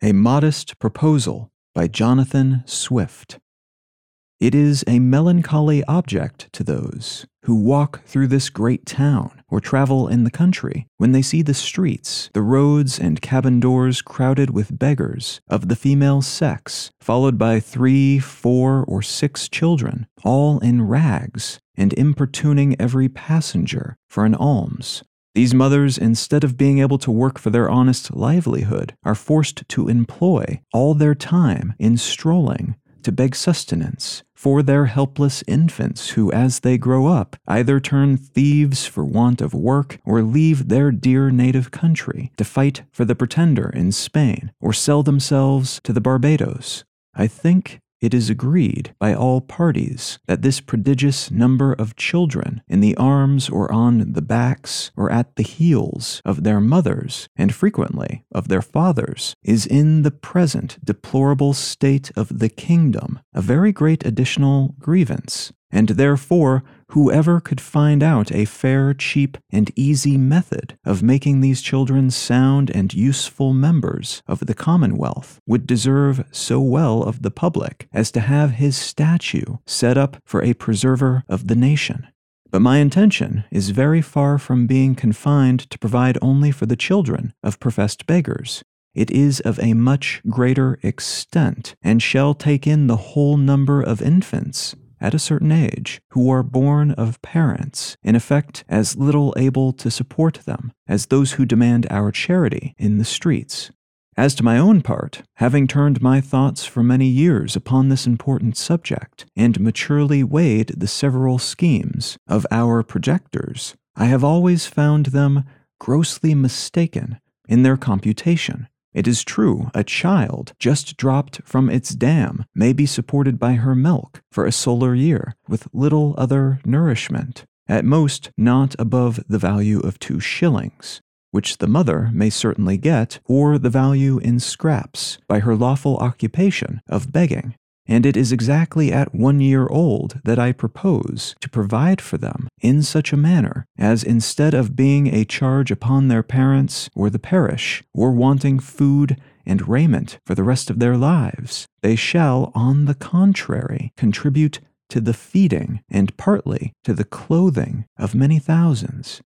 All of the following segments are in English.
A Modest Proposal by Jonathan Swift. It is a melancholy object to those who walk through this great town or travel in the country when they see the streets, the roads, and cabin doors crowded with beggars of the female sex, followed by three, four, or six children, all in rags, and importuning every passenger for an alms. These mothers, instead of being able to work for their honest livelihood, are forced to employ all their time in strolling to beg sustenance for their helpless infants who, as they grow up, either turn thieves for want of work or leave their dear native country to fight for the pretender in Spain or sell themselves to the Barbados. I think it is agreed by all parties that this prodigious number of children in the arms or on the backs or at the heels of their mothers, and frequently of their fathers, is in the present deplorable state of the kingdom a very great additional grievance, and therefore whoever could find out a fair, cheap, and easy method of making these children sound and useful members of the Commonwealth would deserve so well of the public as to have his statue set up for a preserver of the nation. But my intention is very far from being confined to provide only for the children of professed beggars. It is of a much greater extent, and shall take in the whole number of infants at a certain age who are born of parents, in effect, as little able to support them as those who demand our charity in the streets. As to my own part, having turned my thoughts for many years upon this important subject, and maturely weighed the several schemes of our projectors, I have always found them grossly mistaken in their computation it is true, a child just dropped from its dam may be supported by her milk for a solar year with little other nourishment, at most not above the value of two shillings, which the mother may certainly get, or the value in scraps by her lawful occupation of begging and it is exactly at one year old that I propose to provide for them in such a manner as instead of being a charge upon their parents or the parish, or wanting food and raiment for the rest of their lives, they shall, on the contrary, contribute to the feeding and partly to the clothing of many thousands.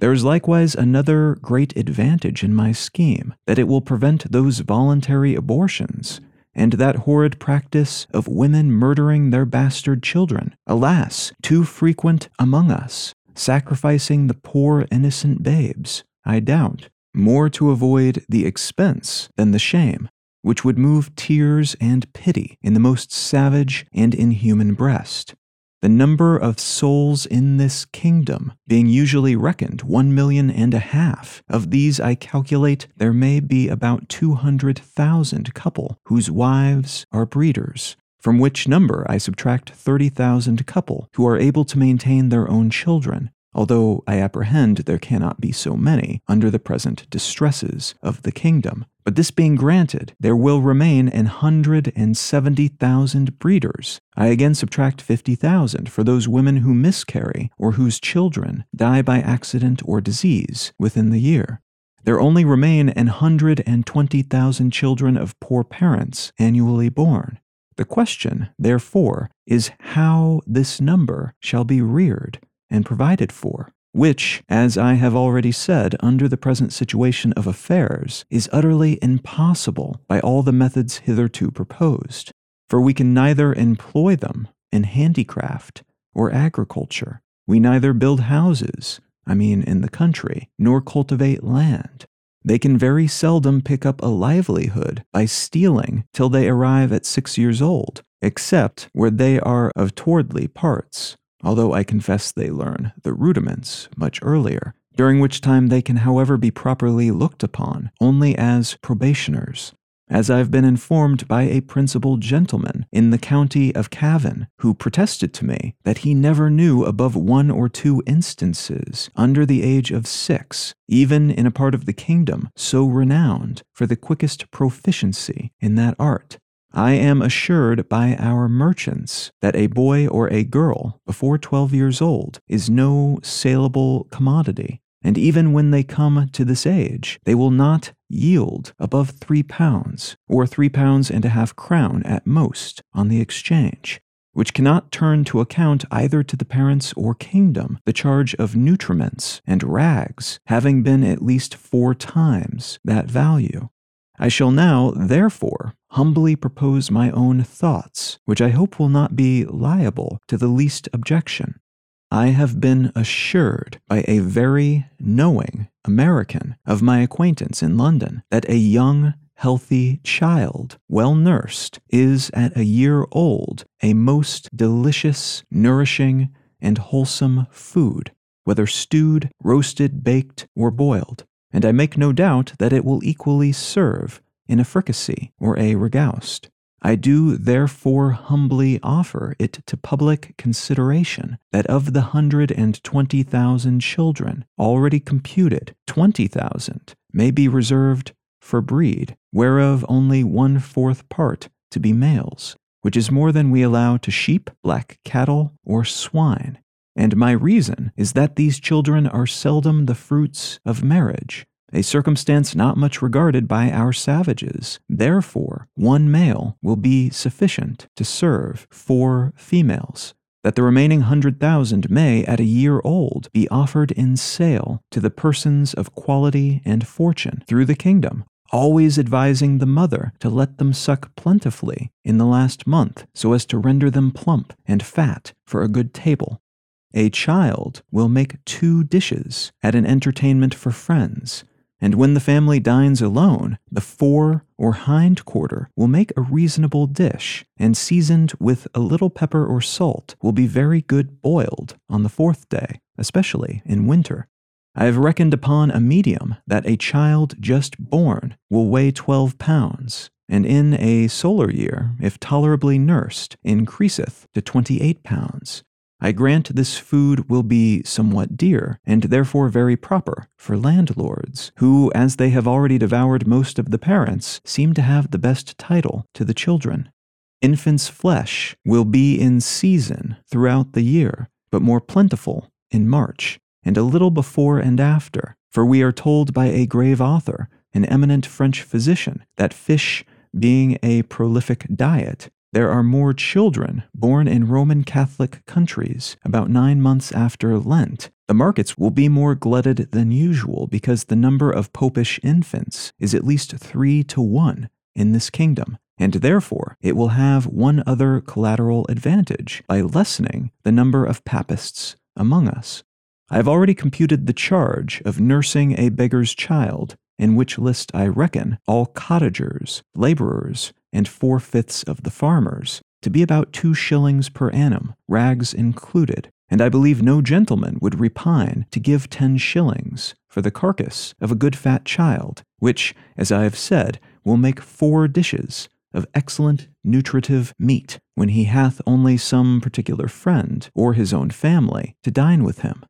There is likewise another great advantage in my scheme that it will prevent those voluntary abortions and that horrid practice of women murdering their bastard children, alas, too frequent among us, sacrificing the poor innocent babes, I doubt, more to avoid the expense than the shame, which would move tears and pity in the most savage and inhuman breast the number of souls in this kingdom being usually reckoned one million and a half. Of these, I calculate there may be about 200,000 couple whose wives are breeders, from which number I subtract 30,000 couple who are able to maintain their own children, although I apprehend there cannot be so many under the present distresses of the kingdom. But this being granted, there will remain an hundred and seventy thousand breeders. I again subtract fifty thousand for those women who miscarry or whose children die by accident or disease within the year. There only remain an hundred and twenty thousand children of poor parents annually born. The question, therefore, is how this number shall be reared and provided for which, as I have already said, under the present situation of affairs, is utterly impossible by all the methods hitherto proposed. For we can neither employ them in handicraft or agriculture. We neither build houses, I mean in the country, nor cultivate land. They can very seldom pick up a livelihood by stealing till they arrive at six years old, except where they are of towardly parts, although I confess they learn the rudiments much earlier, during which time they can, however, be properly looked upon only as probationers. As I've been informed by a principal gentleman in the county of Cavan, who protested to me that he never knew above one or two instances under the age of six, even in a part of the kingdom so renowned for the quickest proficiency in that art, I am assured by our merchants that a boy or a girl before 12 years old is no saleable commodity, and even when they come to this age, they will not yield above three pounds, or three pounds and a half crown at most, on the exchange, which cannot turn to account either to the parents or kingdom the charge of nutriments and rags, having been at least four times that value. I shall now, therefore, humbly propose my own thoughts, which I hope will not be liable to the least objection. I have been assured by a very knowing American of my acquaintance in London that a young, healthy child, well nursed, is at a year old a most delicious, nourishing, and wholesome food, whether stewed, roasted, baked, or boiled, and I make no doubt that it will equally serve in a fricassee or a ragoust. I do therefore humbly offer it to public consideration that of the hundred and twenty thousand children already computed, twenty thousand may be reserved for breed, whereof only one fourth part to be males, which is more than we allow to sheep, black cattle, or swine. And my reason is that these children are seldom the fruits of marriage, a circumstance not much regarded by our savages. Therefore, one male will be sufficient to serve four females, that the remaining hundred thousand may, at a year old, be offered in sale to the persons of quality and fortune through the kingdom, always advising the mother to let them suck plentifully in the last month, so as to render them plump and fat for a good table. A child will make two dishes at an entertainment for friends, and when the family dines alone, the fore or hind quarter will make a reasonable dish, and seasoned with a little pepper or salt, will be very good boiled on the fourth day, especially in winter. I have reckoned upon a medium that a child just born will weigh twelve pounds, and in a solar year, if tolerably nursed, increaseth to twenty eight pounds, I grant this food will be somewhat dear, and therefore very proper for landlords, who, as they have already devoured most of the parents, seem to have the best title to the children. Infant's flesh will be in season throughout the year, but more plentiful in March, and a little before and after, for we are told by a grave author, an eminent French physician, that fish, being a prolific diet, there are more children born in Roman Catholic countries about nine months after Lent. The markets will be more glutted than usual because the number of popish infants is at least three to one in this kingdom, and therefore it will have one other collateral advantage by lessening the number of papists among us. I have already computed the charge of nursing a beggar's child, in which list I reckon all cottagers, laborers, and four fifths of the farmers, to be about two shillings per annum, rags included, and I believe no gentleman would repine to give ten shillings for the carcass of a good fat child, which, as I have said, will make four dishes of excellent nutritive meat when he hath only some particular friend or his own family to dine with him.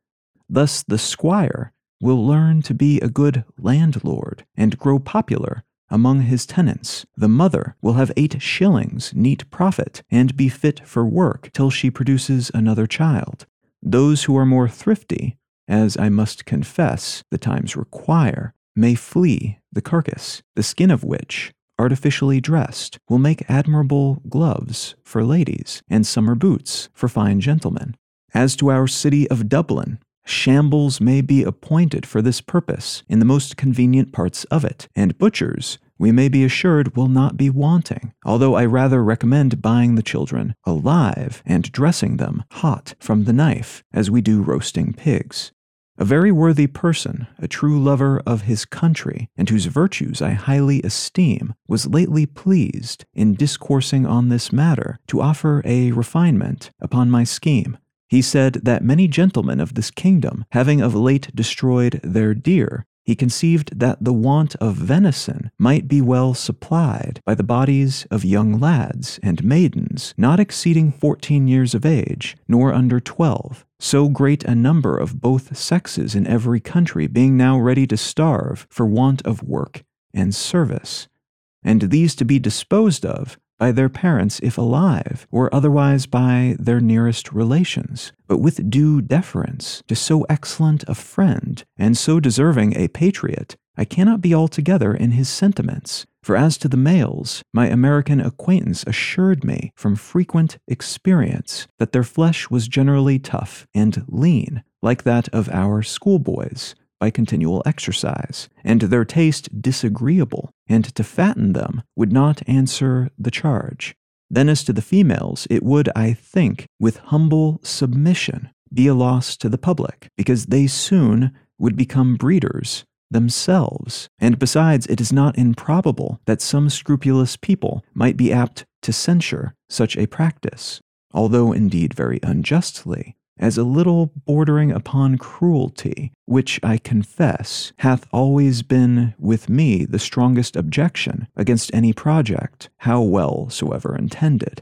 Thus the squire will learn to be a good landlord and grow popular among his tenants. The mother will have eight shillings neat profit and be fit for work till she produces another child. Those who are more thrifty, as I must confess the times require, may flee the carcass, the skin of which, artificially dressed, will make admirable gloves for ladies and summer boots for fine gentlemen. As to our city of Dublin, Shambles may be appointed for this purpose in the most convenient parts of it, and butchers, we may be assured, will not be wanting, although I rather recommend buying the children alive and dressing them hot from the knife, as we do roasting pigs. A very worthy person, a true lover of his country, and whose virtues I highly esteem, was lately pleased, in discoursing on this matter, to offer a refinement upon my scheme he said that many gentlemen of this kingdom, having of late destroyed their deer, he conceived that the want of venison might be well supplied by the bodies of young lads and maidens not exceeding fourteen years of age, nor under twelve, so great a number of both sexes in every country being now ready to starve for want of work and service, and these to be disposed of by their parents if alive, or otherwise by their nearest relations, but with due deference to so excellent a friend and so deserving a patriot I cannot be altogether in his sentiments, for as to the males, my American acquaintance assured me from frequent experience that their flesh was generally tough and lean, like that of our schoolboys, by continual exercise, and their taste disagreeable, and to fatten them would not answer the charge. Then, as to the females, it would, I think, with humble submission, be a loss to the public, because they soon would become breeders themselves. And besides, it is not improbable that some scrupulous people might be apt to censure such a practice, although indeed very unjustly, as a little bordering upon cruelty, which I confess hath always been with me the strongest objection against any project, how well soever intended.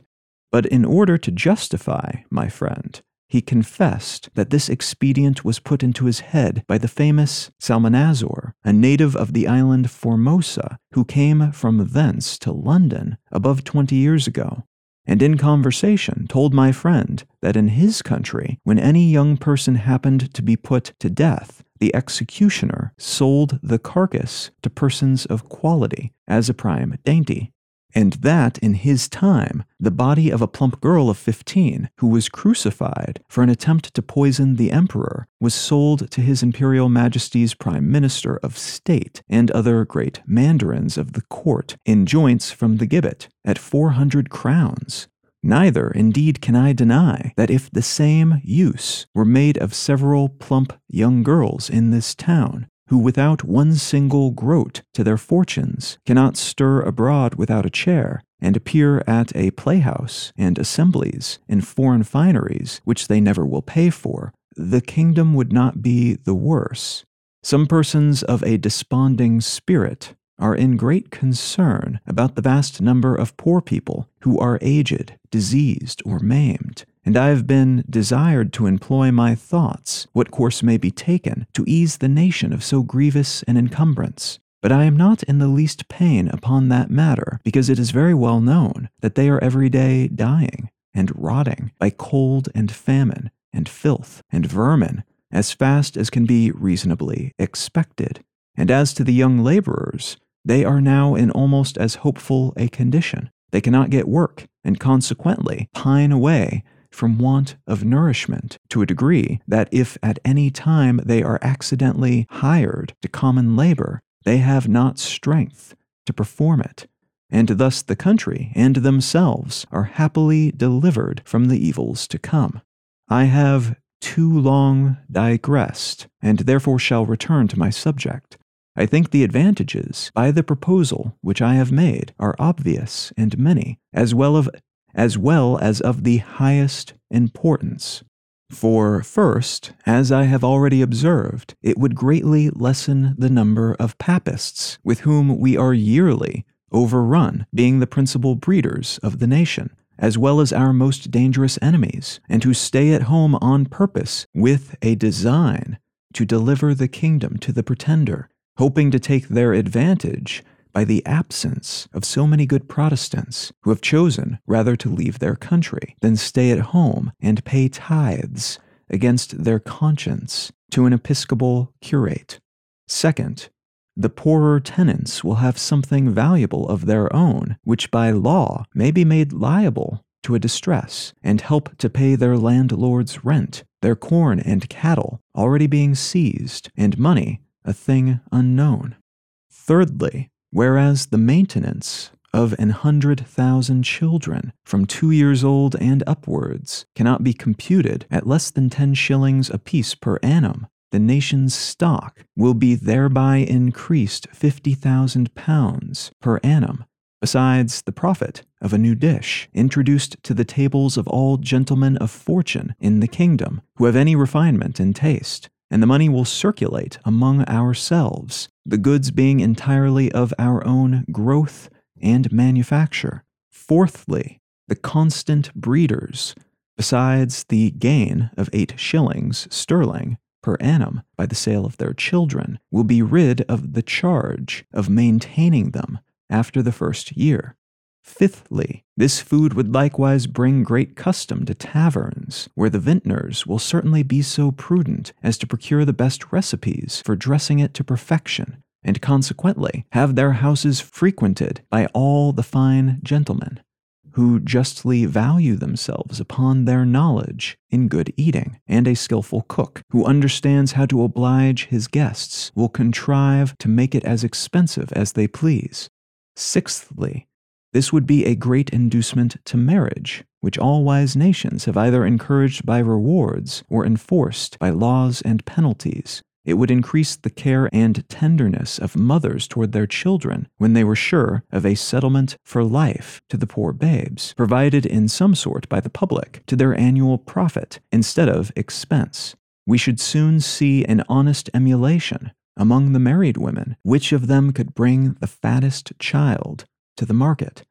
But in order to justify, my friend, he confessed that this expedient was put into his head by the famous Psalmanazar, a native of the island Formosa, who came from thence to London above twenty years ago, and in conversation told my friend that in his country, when any young person happened to be put to death, the executioner sold the carcass to persons of quality as a prime dainty and that in his time, the body of a plump girl of 15 who was crucified for an attempt to poison the emperor was sold to his imperial majesty's prime minister of state and other great mandarins of the court in joints from the gibbet at 400 crowns. Neither, indeed, can I deny that if the same use were made of several plump young girls in this town, who without one single groat to their fortunes cannot stir abroad without a chair, and appear at a playhouse and assemblies in foreign fineries which they never will pay for, the kingdom would not be the worse. Some persons of a desponding spirit are in great concern about the vast number of poor people who are aged, diseased, or maimed, and I have been desired to employ my thoughts what course may be taken to ease the nation of so grievous an encumbrance. But I am not in the least pain upon that matter, because it is very well known that they are every day dying and rotting by cold and famine and filth and vermin as fast as can be reasonably expected. And as to the young laborers, they are now in almost as hopeful a condition. They cannot get work, and consequently pine away from want of nourishment to a degree that if at any time they are accidentally hired to common labor, they have not strength to perform it, and thus the country and themselves are happily delivered from the evils to come. I have too long digressed, and therefore shall return to my subject. I think the advantages by the proposal which I have made are obvious and many, as well of as well as of the highest importance. For, first, as I have already observed, it would greatly lessen the number of papists with whom we are yearly overrun, being the principal breeders of the nation, as well as our most dangerous enemies, and who stay at home on purpose with a design to deliver the kingdom to the pretender, hoping to take their advantage by the absence of so many good Protestants who have chosen rather to leave their country than stay at home and pay tithes against their conscience to an episcopal curate. Second, the poorer tenants will have something valuable of their own, which by law may be made liable to a distress and help to pay their landlord's rent, their corn and cattle already being seized, and money a thing unknown. Thirdly, whereas the maintenance of an hundred thousand children from two years old and upwards cannot be computed at less than ten shillings apiece per annum, the nation's stock will be thereby increased fifty thousand pounds per annum, besides the profit of a new dish introduced to the tables of all gentlemen of fortune in the kingdom who have any refinement in taste, and the money will circulate among ourselves, the goods being entirely of our own growth and manufacture. Fourthly, the constant breeders, besides the gain of eight shillings sterling per annum by the sale of their children, will be rid of the charge of maintaining them after the first year. Fifthly, this food would likewise bring great custom to taverns, where the vintners will certainly be so prudent as to procure the best recipes for dressing it to perfection, and consequently have their houses frequented by all the fine gentlemen, who justly value themselves upon their knowledge in good eating, and a skilful cook, who understands how to oblige his guests, will contrive to make it as expensive as they please. Sixthly, this would be a great inducement to marriage, which all wise nations have either encouraged by rewards or enforced by laws and penalties. It would increase the care and tenderness of mothers toward their children when they were sure of a settlement for life to the poor babes, provided in some sort by the public to their annual profit instead of expense. We should soon see an honest emulation among the married women, which of them could bring the fattest child to the market.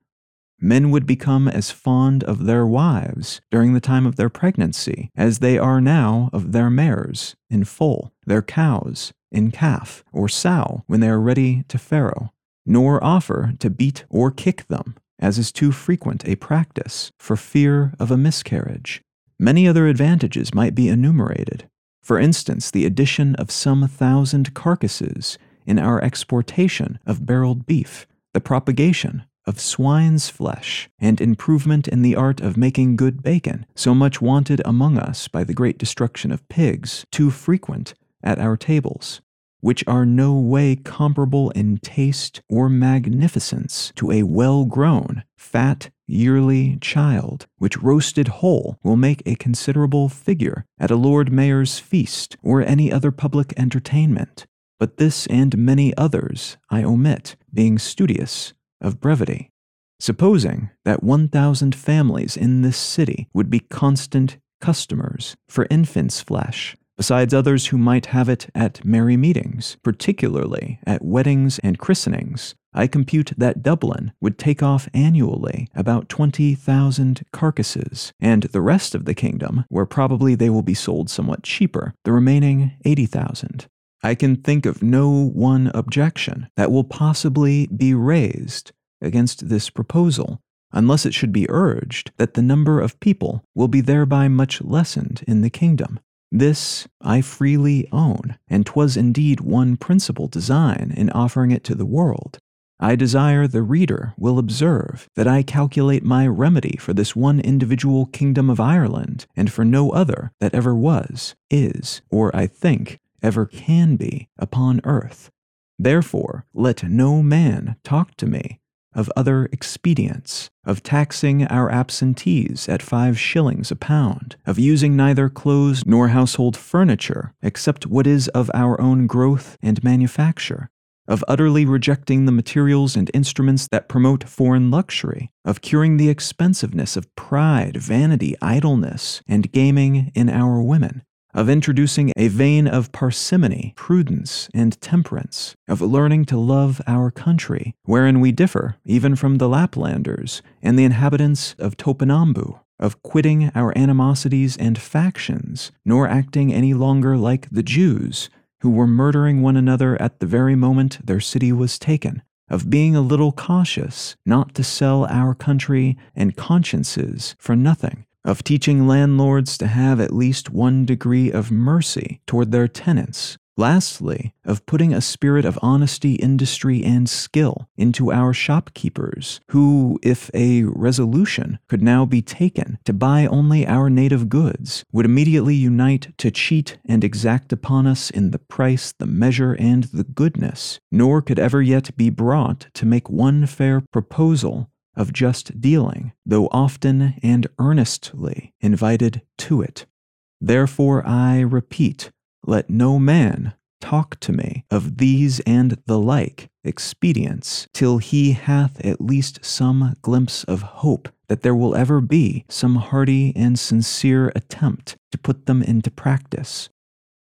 Men would become as fond of their wives during the time of their pregnancy as they are now of their mares in foal, their cows in calf, or sow when they are ready to farrow, nor offer to beat or kick them, as is too frequent a practice, for fear of a miscarriage. Many other advantages might be enumerated. For instance, the addition of some thousand carcasses in our exportation of barreled beef, the propagation of swine's flesh, and improvement in the art of making good bacon, so much wanted among us by the great destruction of pigs, too frequent at our tables, which are no way comparable in taste or magnificence to a well grown, fat, yearly child, which roasted whole will make a considerable figure at a Lord Mayor's feast or any other public entertainment. But this and many others I omit, being studious of brevity. Supposing that 1,000 families in this city would be constant customers for infant's flesh, besides others who might have it at merry meetings, particularly at weddings and christenings, I compute that Dublin would take off annually about 20,000 carcasses, and the rest of the kingdom, where probably they will be sold somewhat cheaper, the remaining 80,000. I can think of no one objection that will possibly be raised against this proposal, unless it should be urged that the number of people will be thereby much lessened in the kingdom. This I freely own, and 'twas indeed one principal design in offering it to the world. I desire the reader will observe that I calculate my remedy for this one individual kingdom of Ireland, and for no other that ever was, is, or I think, ever can be upon earth. Therefore, let no man talk to me of other expedients, of taxing our absentees at five shillings a pound, of using neither clothes nor household furniture except what is of our own growth and manufacture, of utterly rejecting the materials and instruments that promote foreign luxury, of curing the expensiveness of pride, vanity, idleness, and gaming in our women, of introducing a vein of parsimony, prudence, and temperance, of learning to love our country, wherein we differ even from the Laplanders and the inhabitants of Topinambu, of quitting our animosities and factions, nor acting any longer like the Jews, who were murdering one another at the very moment their city was taken, of being a little cautious not to sell our country and consciences for nothing, of teaching landlords to have at least one degree of mercy toward their tenants. Lastly, of putting a spirit of honesty, industry, and skill into our shopkeepers, who, if a resolution could now be taken to buy only our native goods, would immediately unite to cheat and exact upon us in the price, the measure, and the goodness, nor could ever yet be brought to make one fair proposal of just dealing, though often and earnestly invited to it. Therefore I repeat, let no man talk to me of these and the like expedients till he hath at least some glimpse of hope that there will ever be some hearty and sincere attempt to put them into practice.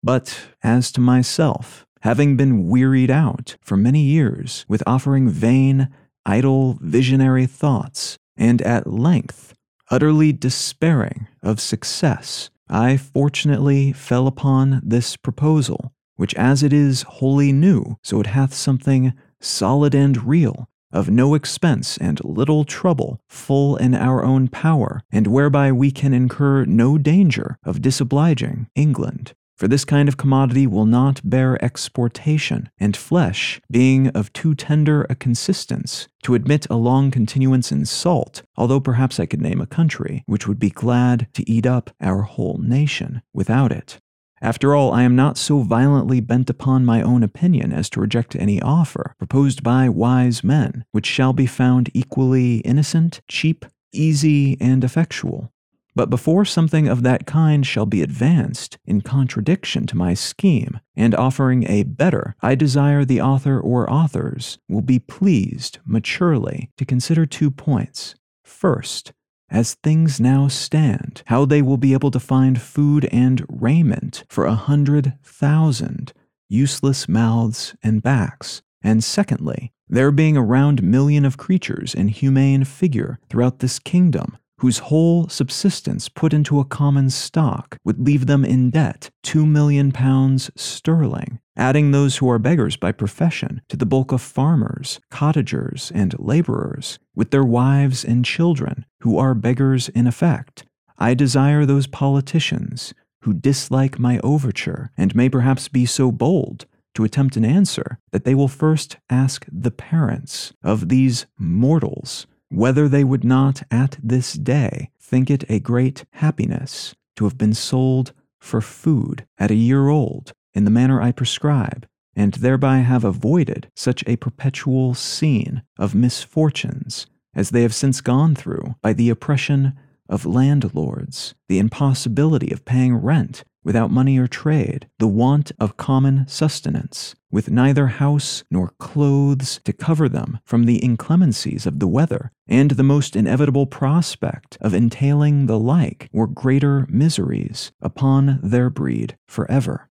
But as to myself, having been wearied out for many years with offering vain idle, visionary thoughts, and at length, utterly despairing of success, I fortunately fell upon this proposal, which as it is wholly new, so it hath something solid and real, of no expense and little trouble, full in our own power, and whereby we can incur no danger of disobliging England. For this kind of commodity will not bear exportation, and flesh, being of too tender a consistence to admit a long continuance in salt, although perhaps I could name a country which would be glad to eat up our whole nation without it. After all, I am not so violently bent upon my own opinion as to reject any offer proposed by wise men, which shall be found equally innocent, cheap, easy, and effectual. But before something of that kind shall be advanced in contradiction to my scheme, and offering a better, I desire the author or authors will be pleased maturely to consider two points. First, as things now stand, how they will be able to find food and raiment for a hundred thousand useless mouths and backs. And secondly, there being a round million of creatures in humane figure throughout this kingdom, whose whole subsistence put into a common stock would leave them in debt two million pounds sterling, adding those who are beggars by profession to the bulk of farmers, cottagers, and laborers, with their wives and children, who are beggars in effect. I desire those politicians who dislike my overture and may perhaps be so bold to attempt an answer that they will first ask the parents of these mortals whether they would not at this day think it a great happiness to have been sold for food at a year old in the manner I prescribe, and thereby have avoided such a perpetual scene of misfortunes as they have since gone through by the oppression of landlords, the impossibility of paying rent without money or trade, the want of common sustenance, with neither house nor clothes to cover them from the inclemencies of the weather, and the most inevitable prospect of entailing the like or greater miseries upon their breed forever.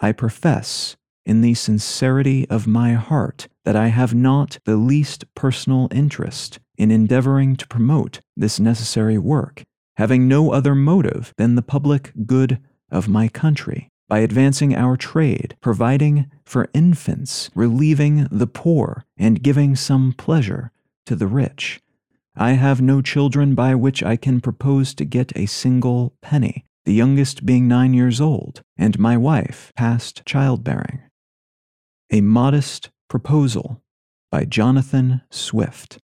I profess, in the sincerity of my heart, that I have not the least personal interest in endeavoring to promote this necessary work, having no other motive than the public good of my country by advancing our trade, providing for infants, relieving the poor, and giving some pleasure to the rich. I have no children by which I can propose to get a single penny, the youngest being nine years old, and my wife past childbearing. A Modest Proposal by Jonathan Swift.